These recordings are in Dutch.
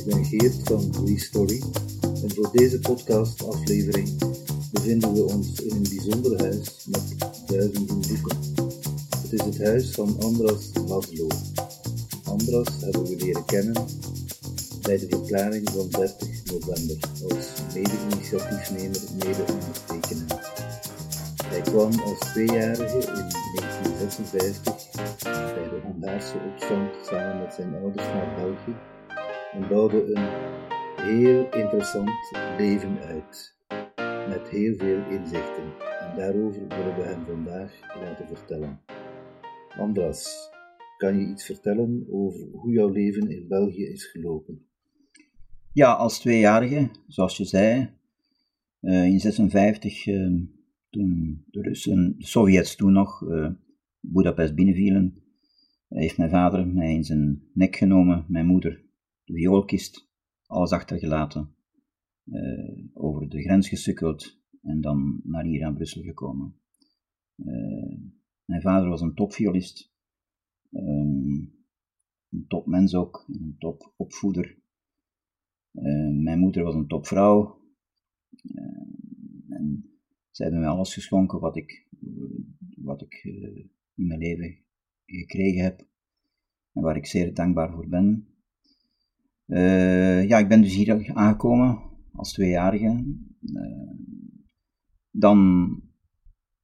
ik ben Geert van Restory en voor deze podcastaflevering bevinden we ons in een bijzonder huis met duizenden boeken. Het is het huis van Andras Laszlo. Andras hebben we leren kennen bij de verklaring van 30 november als mede-initiatiefnemer, mede-ondertekenaar. Hij kwam als tweejarige in 1956 bij de Hongaarse opstand samen met zijn ouders naar België en bouwde een heel interessant leven uit, met heel veel inzichten. En daarover willen we hem vandaag laten vertellen. Andras, kan je iets vertellen over hoe jouw leven in België is gelopen? Ja, als tweejarige, zoals je zei, uh, in 56, uh, ehm, toen de Russen, de Sovjets toen nog, uh, Budapest binnenvielen, heeft mijn vader mij in zijn nek genomen, mijn moeder de vioolkist, alles achtergelaten, uh, over de grens gesukkeld en dan naar hier aan Brussel gekomen. Uh, mijn vader was een topviolist, um, een topmens ook, een topopvoeder. Uh, mijn moeder was een topvrouw. en zij hebben mij alles geschonken wat ik, wat ik in mijn leven gekregen heb en waar ik zeer dankbaar voor ben. Uh, ja, ik ben dus hier aangekomen als tweejarige. Uh, dan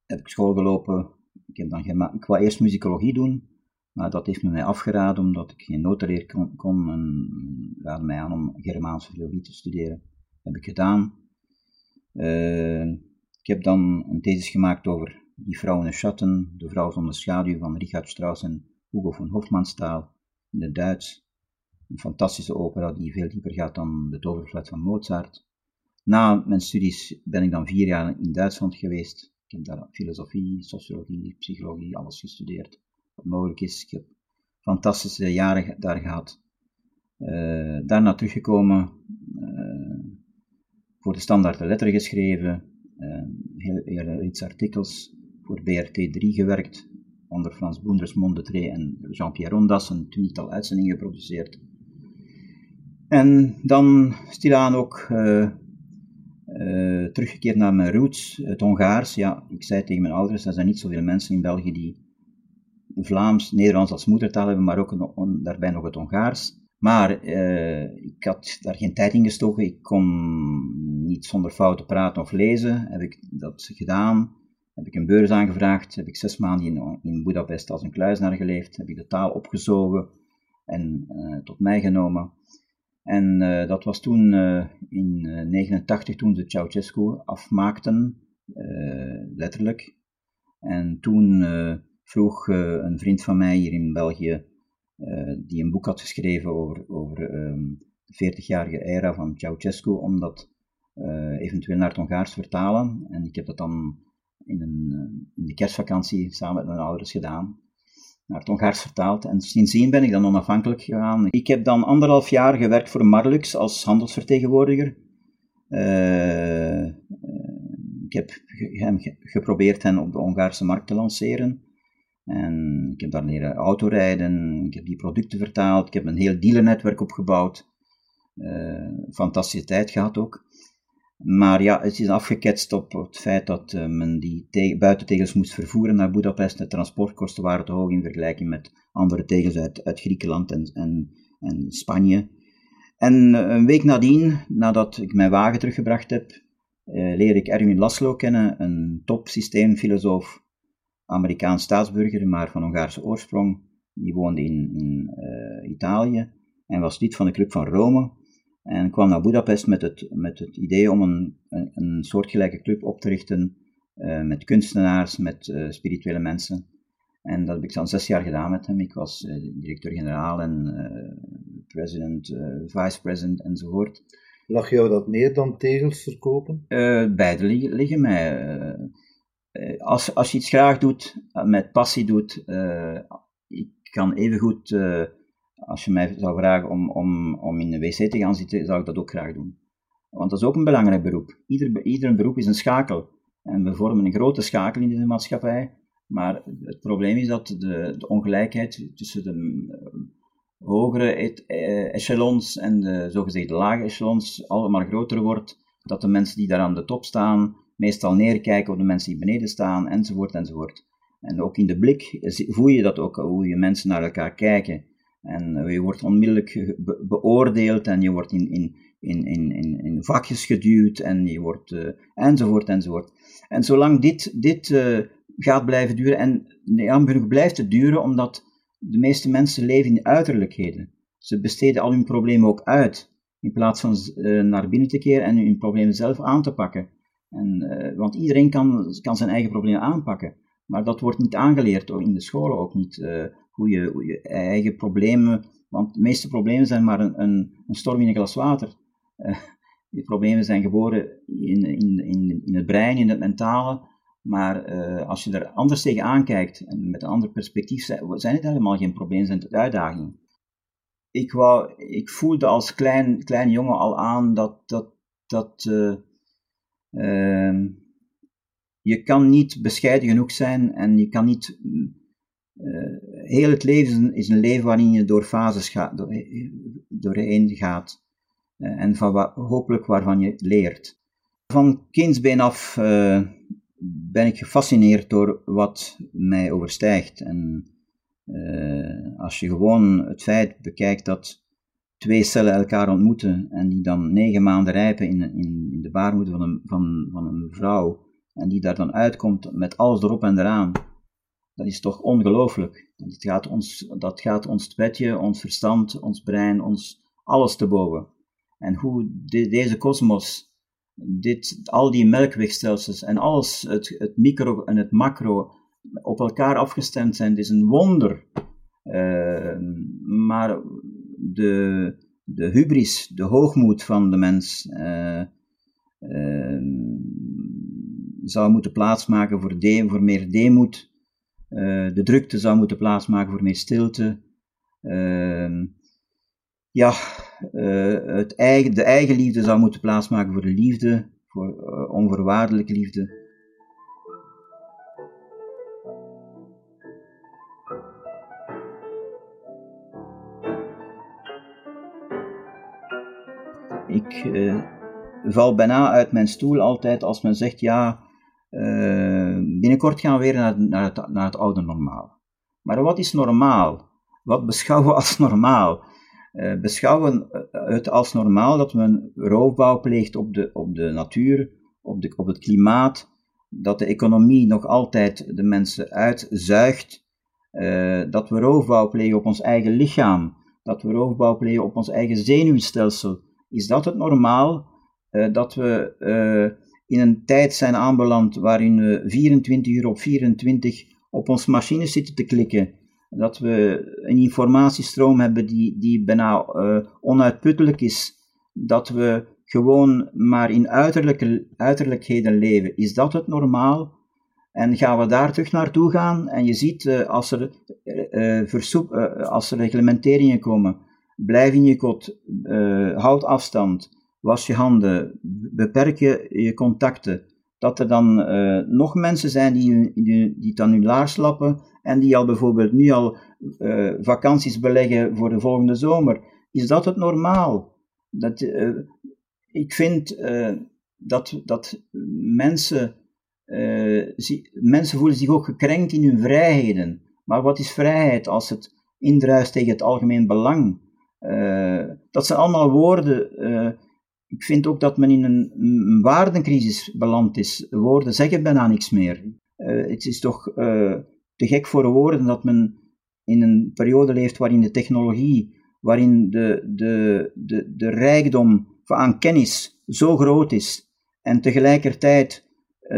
heb ik school gelopen. Ik, heb dan ik eerst muzikologie doen, maar dat heeft me mij afgeraden omdat ik geen notenleer kon, kon en raadde mij aan om Germaanse filologie te studeren. Dat heb ik gedaan. Uh, ik heb dan een thesis gemaakt over Die vrouw in de Schatten, de vrouw zonder schaduw van Richard Strauss en Hugo von Hofmannsthal in het Duits. Een fantastische opera die veel dieper gaat dan de Toverfluit van Mozart. Na mijn studies ben ik dan vier jaar in Duitsland geweest. Ik heb daar filosofie, sociologie, psychologie, alles gestudeerd wat mogelijk is. Ik heb fantastische jaren daar gehad. Uh, daarna teruggekomen, uh, voor de standaard de letteren geschreven, uh, heel, heel iets artikels voor BRT 3 gewerkt, onder Frans Boenders, Mondetré en Jean-Pierre Rondas, een tweetal uitzendingen geproduceerd. En dan stilaan ook uh, uh, teruggekeerd naar mijn roots, het Hongaars. Ja, ik zei tegen mijn ouders, er zijn niet zoveel mensen in België die Vlaams, Nederlands als moedertaal hebben, maar ook daarbij nog het Hongaars. Maar uh, ik had daar geen tijd in gestoken. Ik kon niet zonder fouten praten of lezen. Heb ik dat gedaan. Heb ik een beurs aangevraagd. Heb ik zes maanden in, in Budapest als een kluisnaar geleefd. Heb ik de taal opgezogen en tot mij genomen. En uh, dat was toen uh, in 1989 toen ze Ceausescu afmaakten, letterlijk. En toen vroeg een vriend van mij hier in België, die een boek had geschreven over, over um, de 40-jarige era van Ceausescu, om dat eventueel naar het Hongaars vertalen. En ik heb dat dan in, een, in de kerstvakantie samen met mijn ouders gedaan naar het Hongaars vertaald. En sindsdien ben ik dan onafhankelijk gegaan. Ik heb dan anderhalf jaar gewerkt voor Marlux als handelsvertegenwoordiger. Uh, ik heb hem geprobeerd hen op de Hongaarse markt te lanceren. En ik heb daar leren autorijden, ik heb die producten vertaald, ik heb een heel dealernetwerk opgebouwd. Uh, fantastische tijd gehad ook. Maar ja, het is afgeketst op het feit dat uh, men die te buitentegels moest vervoeren naar Budapest. De transportkosten waren te hoog in vergelijking met andere tegels uit, Griekenland en, en, en Spanje. En uh, een week nadien, nadat ik mijn wagen teruggebracht heb, uh, leer ik Erwin Laszlo kennen, een topsysteemfilosoof, Amerikaans staatsburger, maar van Hongaarse oorsprong. Die woonde in, in Italië en was lid van de Club van Rome. En kwam naar Budapest met het, met het idee om een, een, een soortgelijke club op te richten uh, met kunstenaars, met uh, spirituele mensen. En dat heb ik dan zes jaar gedaan met hem. Ik was uh, directeur-generaal en president, vice-president enzovoort. Lag jou dat meer dan tegels verkopen? beide liggen, liggen mij. als, als je iets graag doet, met passie doet, ik kan evengoed als je mij zou vragen om, om, om in de wc te gaan zitten, zou ik dat ook graag doen. Want dat is ook een belangrijk beroep. Ieder, beroep is een schakel. En we vormen een grote schakel in de maatschappij. Maar het probleem is dat de, de ongelijkheid tussen de, hogere echelons en de zogezegde lage echelons allemaal groter wordt, dat de mensen die daar aan de top staan meestal neerkijken op de mensen die beneden staan, enzovoort, enzovoort. En ook in de blik voel je dat ook, hoe je mensen naar elkaar kijken. En je wordt onmiddellijk beoordeeld en je wordt in, in, in, in, in vakjes geduwd en je wordt, uh, enzovoort, enzovoort. En zolang dit, dit uh, gaat blijven duren, en genoeg blijft het duren, omdat de meeste mensen leven in uiterlijkheden. Ze besteden al hun problemen ook uit, in plaats van uh, naar binnen te keren en hun problemen zelf aan te pakken. En, want iedereen kan, kan zijn eigen problemen aanpakken. Maar dat wordt niet aangeleerd, in de scholen ook niet, hoe, je, je eigen problemen, want de meeste problemen zijn maar een, een, storm in een glas water. Uh, die problemen zijn geboren in, in, in, in het brein, in het mentale, maar uh, als je er anders tegen aankijkt en met een ander perspectief, zijn het helemaal geen problemen, zijn het uitdagingen. Ik, wou, ik voelde als klein, jongen al aan dat, dat, dat uh, je kan niet bescheiden genoeg zijn en je kan niet heel het leven is een leven waarin je door fases gaat, door, doorheen gaat. Uh, en van hopelijk waarvan je leert. Van kindsbeen af ben ik gefascineerd door wat mij overstijgt. En als je gewoon het feit bekijkt dat twee cellen elkaar ontmoeten en die dan negen maanden rijpen in, in, in de baarmoeder van een, van, van een vrouw en die daar dan uitkomt met alles erop en eraan dat is toch ongelooflijk. Dat gaat ons, dat gaat ons wetje, ons verstand, ons brein, ons alles te boven. En hoe deze kosmos, dit, al die melkwegstelsels en alles, het, het micro en het macro, op elkaar afgestemd zijn, is een wonder. Uh, maar de, de hubris, de hoogmoed van de mens, uh, uh, zou moeten plaatsmaken voor, de, voor meer deemoed de drukte zou moeten plaatsmaken voor meer stilte. Uh, ja, uh, het eigen, de eigen liefde zou moeten plaatsmaken voor de liefde, voor uh, onvoorwaardelijke liefde. Ik val bijna uit mijn stoel altijd als men zegt, ja, binnenkort gaan we weer naar, naar, het, naar het oude normaal. Maar wat is normaal? Wat beschouwen we als normaal? Uh, beschouwen het als normaal dat men roofbouw pleegt op de, op de natuur, op, de, op het klimaat, dat de economie nog altijd de mensen uitzuigt, dat we roofbouw plegen op ons eigen lichaam, dat we roofbouw plegen op ons eigen zenuwstelsel. Is dat het normaal? Dat we in een tijd zijn aanbeland waarin we 24 uur op 24 op ons machines zitten te klikken. Dat we een informatiestroom hebben die, die bijna uh, onuitputtelijk is. Dat we gewoon maar in uiterlijke, uiterlijkheden leven. Is dat het normaal? En gaan we daar terug naartoe gaan? En je ziet, uh, als, er, uh, versoep, als er reglementeringen komen, blijf in je kot, houd afstand, was je handen, beperk je je contacten. Dat er dan uh, nog mensen zijn die, die, die aan hun laars lappen en die al bijvoorbeeld nu al uh, vakanties beleggen voor de volgende zomer. Is dat het normaal? Dat, uh, ik vind dat, dat mensen, mensen voelen zich ook gekrenkt in hun vrijheden. Maar wat is vrijheid als het indruist tegen het algemeen belang? dat zijn allemaal woorden ik vind ook dat men in een, een waardencrisis beland is. Woorden zeggen bijna niks meer. Uh, het is toch uh, te gek voor woorden dat men in een periode leeft waarin de technologie, waarin de, de, de, de rijkdom aan kennis zo groot is en tegelijkertijd uh,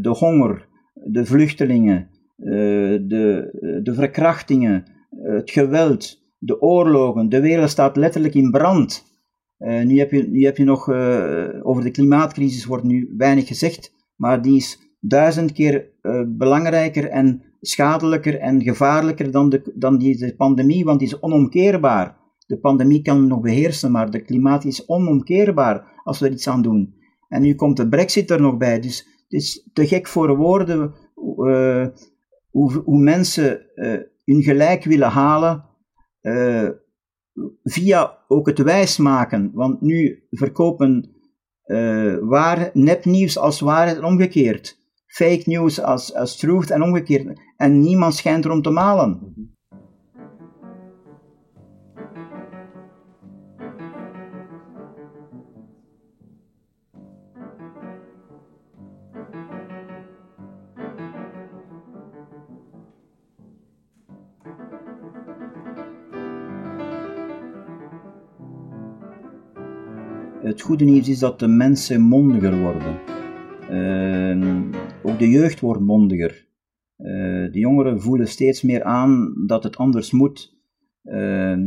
de honger, de vluchtelingen, de, de verkrachtingen, het geweld, de oorlogen, de wereld staat letterlijk in brand. Uh, nu, heb je, nu heb je nog, uh, over de klimaatcrisis wordt nu weinig gezegd, maar die is duizend keer uh, belangrijker en schadelijker en gevaarlijker dan, de, dan die, de pandemie, want die is onomkeerbaar. De pandemie kan nog beheersen, maar de klimaat is onomkeerbaar als we er iets aan doen. En nu komt de brexit er nog bij, dus het is te gek voor woorden hoe, hoe mensen hun gelijk willen halen via ook het wijsmaken, want nu verkopen uh, waar, nepnieuws als waarheid en omgekeerd. Fake news als, als truth en omgekeerd. En niemand schijnt erom te malen. Het goede nieuws is dat de mensen mondiger worden. Uh, ook de jeugd wordt mondiger. Uh, de jongeren voelen steeds meer aan dat het anders moet. Uh,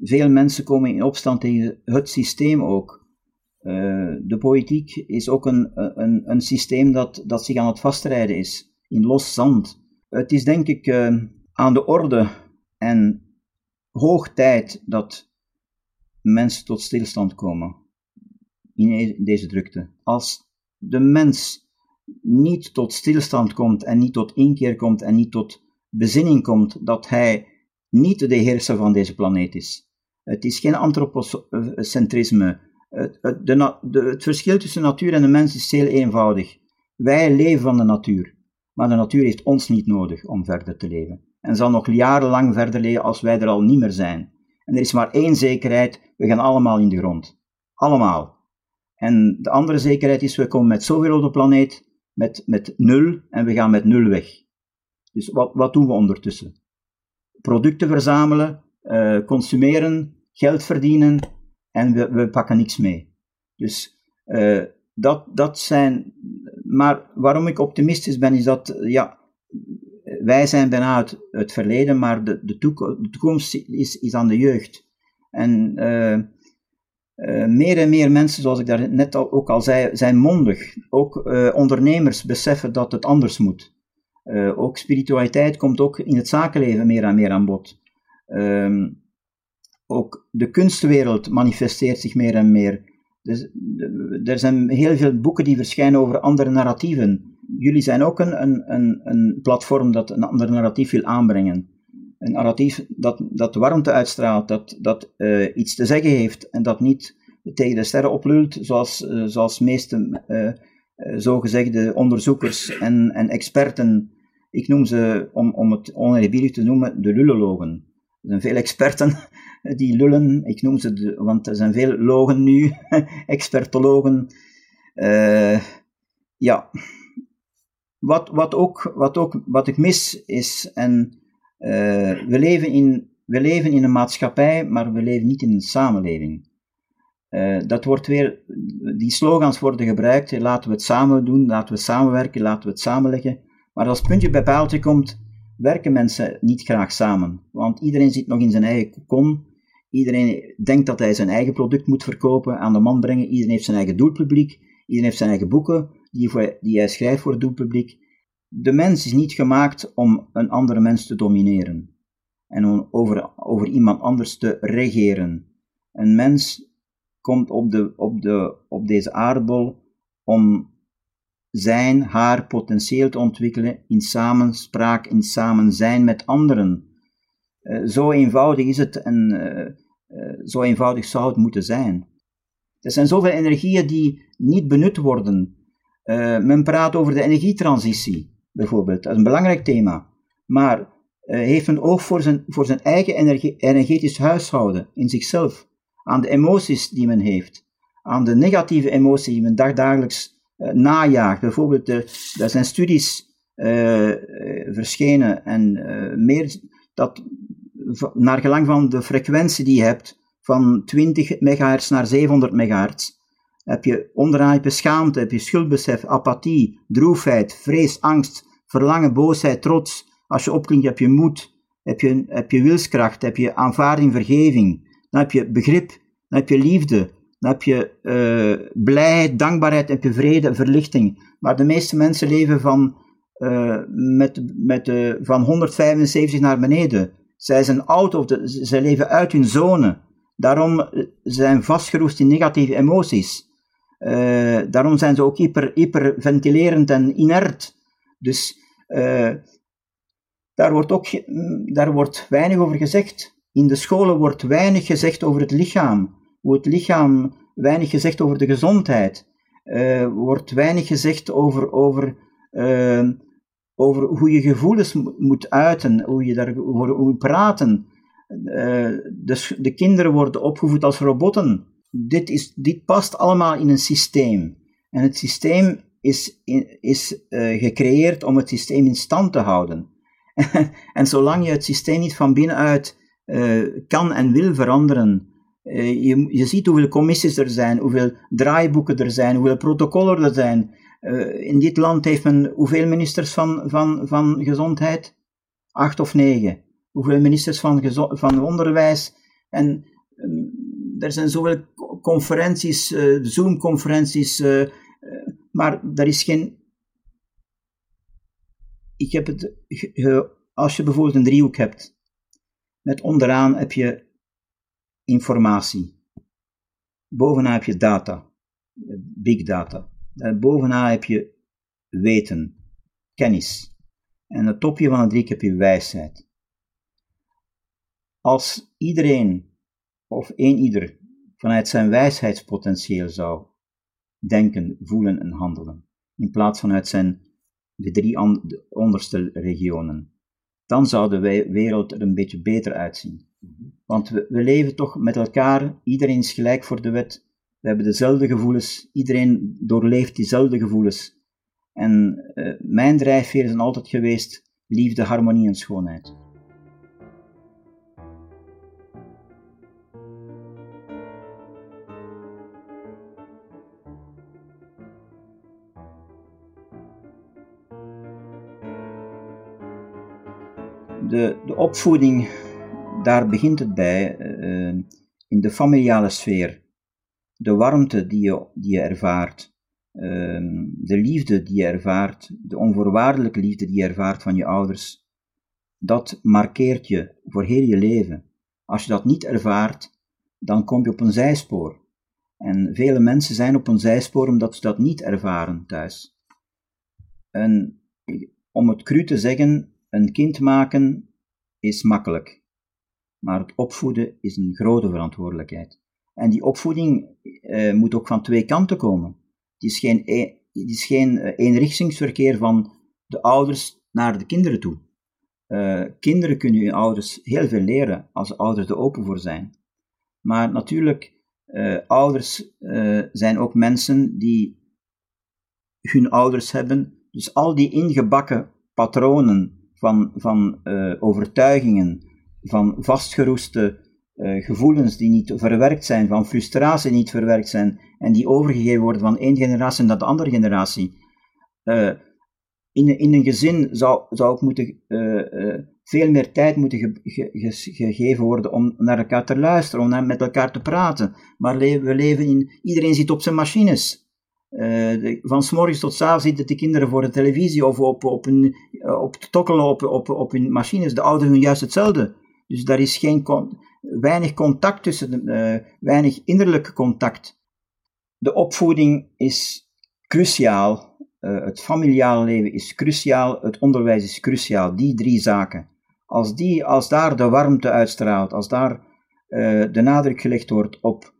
veel mensen komen in opstand tegen het systeem ook. de politiek is ook een, een, een systeem dat, dat zich aan het vastrijden is, in los zand. Het is denk ik aan de orde en hoog tijd dat mensen tot stilstand komen in deze drukte. Als de mens niet tot stilstand komt en niet tot inkeer komt en niet tot bezinning komt dat hij niet de heerser van deze planeet is. Het is geen antropocentrisme. Het, het, het verschil tussen natuur en de mens is heel eenvoudig. Wij leven van de natuur, maar de natuur heeft ons niet nodig om verder te leven. En zal nog jarenlang verder leven als wij er al niet meer zijn. En er is maar één zekerheid, we gaan allemaal in de grond. Allemaal. En de andere zekerheid is, we komen met zoveel op de planeet, met, met nul, en we gaan met nul weg. Dus wat, wat doen we ondertussen? Producten verzamelen, uh, consumeren, geld verdienen, en we, we pakken niks mee. Dus uh, dat, dat zijn... Maar waarom ik optimistisch ben, is dat, ja, wij zijn bijna het, het verleden, maar de, de, toekomst is, is aan de jeugd. En uh, uh, meer en meer mensen, zoals ik daar net al, ook al zei, zijn mondig. Ook uh, ondernemers beseffen dat het anders moet. ook spiritualiteit komt ook in het zakenleven meer en meer aan bod. Um, ook de kunstwereld manifesteert zich meer en meer. Dus, er zijn heel veel boeken die verschijnen over andere narratieven jullie zijn ook een, een, een, platform dat een ander narratief wil aanbrengen. Een narratief dat, dat warmte uitstraalt, dat, dat uh, iets te zeggen heeft en dat niet tegen de sterren oplult, zoals, uh, zoals meeste uh, zogezegde onderzoekers en, en experten, ik noem ze, om, om het oneerbiedig te noemen, de lullologen. Er zijn veel experten die lullen, ik noem ze, de, want er zijn veel logen nu, expertologen. ja, wat, wat, ook, wat, ook, wat ik mis is, en uh, we, leven in, we leven in een maatschappij, maar we leven niet in een samenleving. Uh, dat wordt weer, die slogans worden gebruikt, laten we het samen doen, laten we samenwerken, laten we het samenleggen. Maar als puntje bij paaltje komt, werken mensen niet graag samen. Want iedereen zit nog in zijn eigen kokon. Iedereen denkt dat hij zijn eigen product moet verkopen, aan de man brengen. Iedereen heeft zijn eigen doelpubliek. Iedereen heeft zijn eigen boeken die, voor, hij schrijft voor het doelpubliek. De mens is niet gemaakt om een andere mens te domineren en om over, over iemand anders te regeren. Een mens komt op, de, op, de, op deze aardbol om zijn, haar potentieel te ontwikkelen in samenspraak, in samenzijn met anderen. Uh, zo eenvoudig is het en uh, uh, zo eenvoudig zou het moeten zijn. Er zijn zoveel energieën die niet benut worden uh, men praat over de energietransitie, bijvoorbeeld. Dat is een belangrijk thema. Maar uh, heeft men oog voor zijn, voor zijn eigen energie, energetisch huishouden in zichzelf, aan de emoties die men heeft, aan de negatieve emoties die men dagdagelijks uh, najaagt. Bijvoorbeeld, er zijn studies verschenen en meer dat naar gelang van de frequentie die je hebt, van 20 MHz naar 700 MHz, heb je onderaan heb je schaamte, heb je schuldbesef, apathie, droefheid, vrees, angst, verlangen, boosheid, trots. Als je opklinkt heb je moed, heb je, heb je wilskracht, heb je aanvaarding, vergeving. Dan heb je begrip, dan heb je liefde, dan heb je uh, blijheid, dankbaarheid, dan heb je vrede, verlichting. Maar de meeste mensen leven van, uh, met, met, uh, van 175 naar beneden. Zij zijn out of zij leven uit hun zone. Daarom zijn vastgeroest in negatieve emoties. Uh, daarom zijn ze ook hyper, hyperventilerend en inert. Dus uh, daar, wordt ook, daar wordt weinig over gezegd. In de scholen wordt weinig gezegd over het lichaam, hoe het lichaam weinig gezegd over de gezondheid, uh, wordt weinig gezegd over, over, uh, over hoe je gevoelens moet uiten, hoe je daarover moet praten. Uh, de, de kinderen worden opgevoed als robotten. Dit, is, dit past allemaal in een systeem. En het systeem is, is gecreëerd om het systeem in stand te houden. en zolang je het systeem niet van binnenuit kan en wil veranderen, uh, je, ziet hoeveel commissies er zijn, hoeveel draaiboeken er zijn, hoeveel protocollen er zijn. In dit land heeft men hoeveel ministers van, van, van gezondheid? Acht of negen. Hoeveel ministers van, van onderwijs? En um, er zijn zoveel conferenties, uh, Zoom-conferenties, maar er is geen. Ik heb het. als je bijvoorbeeld een driehoek hebt, met onderaan heb je informatie. Bovenaan heb je data, big data. Bovenaan heb je weten, kennis. En het topje van het drie heb je wijsheid. Als iedereen of één ieder vanuit zijn wijsheidspotentieel zou denken, voelen en handelen, in plaats van uit zijn de drie onderste regionen, dan zou de wereld er een beetje beter uitzien. Want we, we, leven toch met elkaar, iedereen is gelijk voor de wet. We hebben dezelfde gevoelens, iedereen doorleeft diezelfde gevoelens. En uh, mijn drijfveer is altijd geweest liefde, harmonie en schoonheid. De, de opvoeding daar begint het bij, uh, in de familiale sfeer. De warmte die je, die je ervaart, uh, de liefde die je ervaart, de onvoorwaardelijke liefde die je ervaart van je ouders, dat markeert je voor heel je leven. Als je dat niet ervaart, dan kom je op een zijspoor. En vele mensen zijn op een zijspoor omdat ze dat niet ervaren thuis. En om het cru te zeggen, een kind maken is makkelijk maar het opvoeden is een grote verantwoordelijkheid. En die opvoeding eh, moet ook van twee kanten komen. Het is geen, het is geen eh, eenrichtingsverkeer van de ouders naar de kinderen toe. Uh, kinderen kunnen hun ouders heel veel leren als de ouders er open voor zijn. Maar natuurlijk, ouders zijn ook mensen die hun ouders hebben. Dus al die ingebakken patronen van, van overtuigingen, van vastgeroeste uh, gevoelens die niet verwerkt zijn, van frustratie niet verwerkt zijn en die overgegeven worden van één generatie naar de andere generatie. Uh, in, in een gezin zou, zou ook moeten, veel meer tijd moeten ge, ge, gegeven worden om naar elkaar te luisteren, om met elkaar te praten. Maar we leven in, iedereen zit op zijn machines. Uh, van s'morgens tot s'avonds zitten de kinderen voor de televisie of op, op, een, op te op, op, op hun machines. De ouderen doen juist hetzelfde. Dus daar is geen weinig contact tussen, uh, weinig innerlijk contact. De opvoeding is cruciaal. Het familiale leven is cruciaal. Het onderwijs is cruciaal. Die drie zaken. Als, die, als daar de warmte uitstraalt, als daar de nadruk gelegd wordt op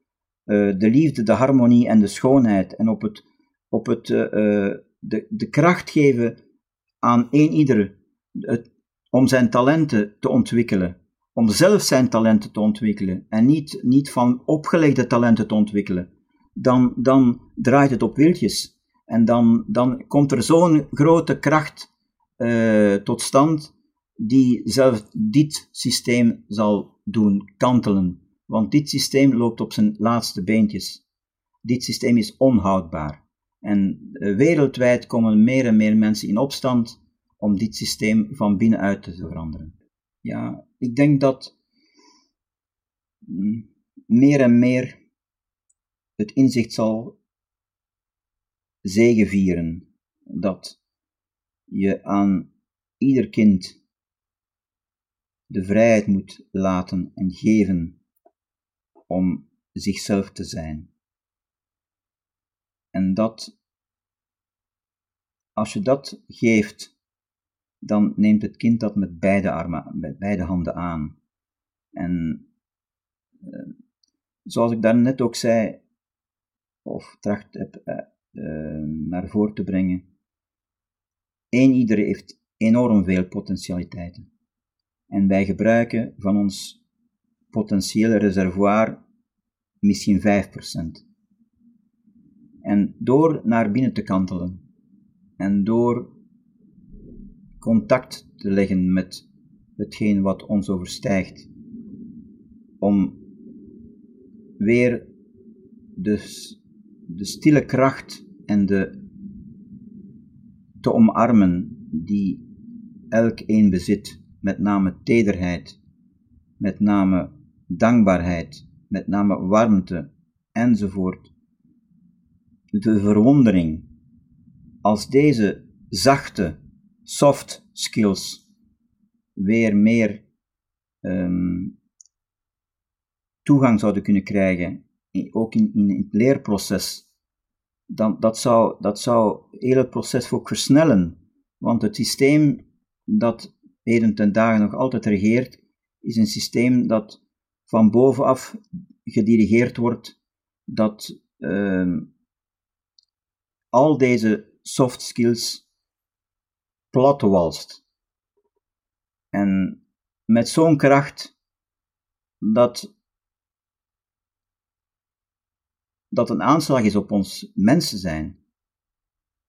de liefde, de harmonie en de schoonheid. En op het, op het de, de kracht geven aan één ieder om zijn talenten te ontwikkelen. Om zelf zijn talenten te ontwikkelen. En niet, niet van opgelegde talenten te ontwikkelen, dan, dan draait het op wieltjes. En dan, dan komt er zo'n grote kracht tot stand die zelf dit systeem zal doen kantelen. Want dit systeem loopt op zijn laatste beentjes. Dit systeem is onhoudbaar. En uh, wereldwijd komen meer en meer mensen in opstand om dit systeem van binnenuit te veranderen ja, ik denk dat mm, meer en meer het inzicht zal zegevieren dat je aan ieder kind de vrijheid moet laten en geven om zichzelf te zijn. En dat, als je dat geeft dan neemt het kind dat met beide, armen, met beide handen aan. En uh, zoals ik daarnet ook zei, of tracht heb uh, naar voren te brengen, één ieder heeft enorm veel potentialiteiten. En wij gebruiken van ons potentiële reservoir misschien 5%. En door naar binnen te kantelen en door contact te leggen met hetgeen wat ons overstijgt, om weer de, de stille kracht en de te omarmen die elk een bezit, met name tederheid, met name dankbaarheid, met name warmte enzovoort. De verwondering, als deze zachte, soft skills weer meer um, toegang zouden kunnen krijgen, ook in, in het leerproces, dan dat zou, dat zou heel proces ook versnellen. Want het systeem dat heden ten dagen nog altijd regeert, is een systeem dat van bovenaf gedirigeerd wordt, dat uh, al deze soft skills platwalst. En met zo'n kracht dat, dat een aanslag is op ons mensen zijn,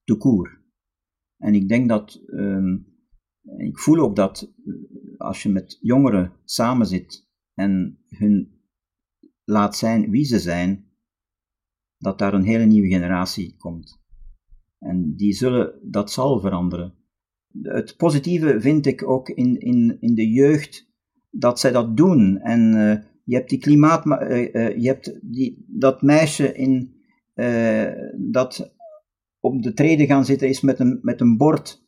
de koer. En ik denk dat, uh, ik voel ook dat eh, als je met jongeren samenzit en hun laat zijn wie ze zijn, dat daar een hele nieuwe generatie komt. En die zullen, dat zal veranderen. Het positieve vind ik ook in, in, in de jeugd, dat zij dat doen. En uh, je hebt die klimaat, uh, je hebt die, dat meisje in, dat op de treden gaan zitten is met een, met een bord.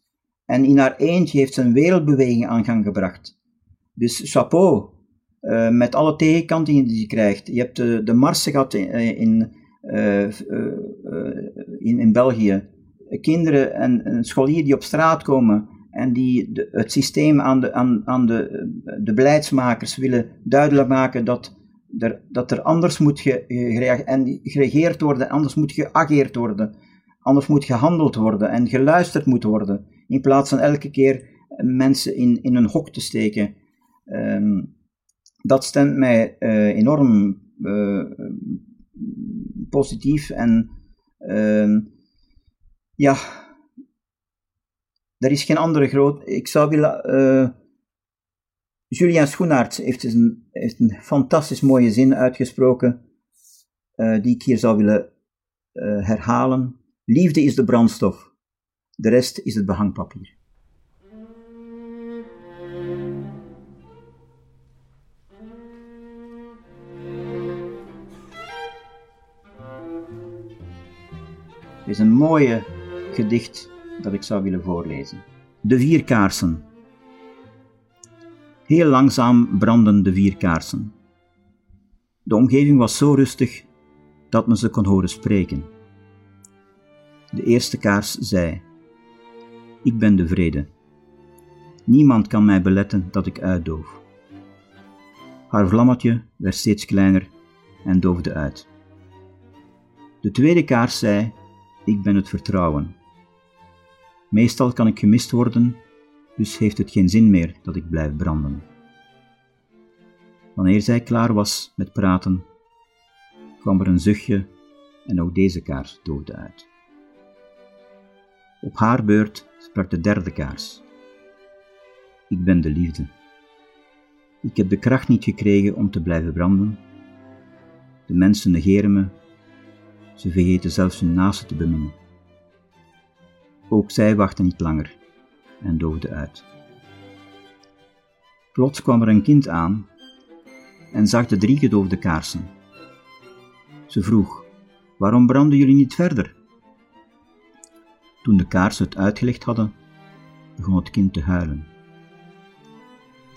En in haar eentje heeft ze een wereldbeweging aan gang gebracht. Dus chapeau, met alle tegenkantingen die ze krijgt. Je hebt de, de Marsen gehad in, in, in, in België kinderen en, en scholieren die op straat komen en die de, het systeem aan, de, aan, aan de, de beleidsmakers willen duidelijk maken dat er, dat er anders moet ge, en geregeerd worden, anders moet geageerd worden, anders moet gehandeld worden en geluisterd moet worden, in plaats van elke keer mensen in, in een hok te steken. Um, dat stemt mij uh, enorm uh, positief en uh, ja, er is geen andere groot. Ik zou willen. Uh, Julian Schoenaerts heeft een, heeft een fantastisch mooie zin uitgesproken, die ik hier zou willen herhalen. Liefde is de brandstof, de rest is het behangpapier. Is een mooie gedicht dat ik zou willen voorlezen. De vier kaarsen. Heel langzaam brandden de vier kaarsen. De omgeving was zo rustig dat men ze kon horen spreken. De eerste kaars zei: Ik ben de vrede. Niemand kan mij beletten dat ik uitdoof. Haar vlammetje werd steeds kleiner en doofde uit. De tweede kaars zei: Ik ben het vertrouwen. Meestal kan ik gemist worden, dus heeft het geen zin meer dat ik blijf branden. Wanneer zij klaar was met praten, kwam er een zuchtje en ook deze kaars doofde uit. Op haar beurt sprak de derde kaars. Ik ben de liefde. Ik heb de kracht niet gekregen om te blijven branden. De mensen negeren me. Ze vergeten zelfs hun naasten te beminnen. Ook zij wachtte niet langer en doofde uit. Plots kwam er een kind aan en zag de drie gedoofde kaarsen. Ze vroeg: Waarom branden jullie niet verder? Toen de kaarsen het uitgelegd hadden, begon het kind te huilen.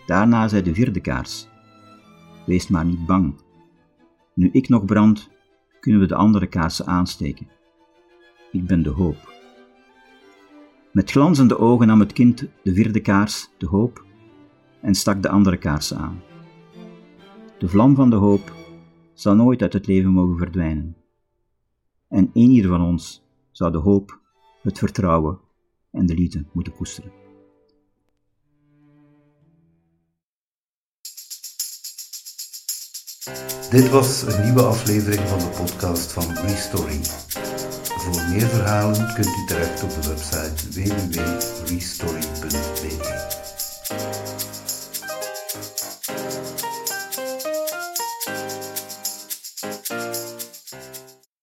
Daarna zei de vierde kaars: Wees maar niet bang. Nu ik nog brand, kunnen we de andere kaarsen aansteken. Ik ben de hoop. Met glanzende ogen nam het kind de vierde kaars, de hoop, en stak de andere kaarsen aan. De vlam van de hoop zal nooit uit het leven mogen verdwijnen. En een ieder van ons zou de hoop, het vertrouwen en de liefde moeten koesteren. Dit was een nieuwe aflevering van de podcast van Restory. Voor meer verhalen kunt u terecht op de website www.restory.be.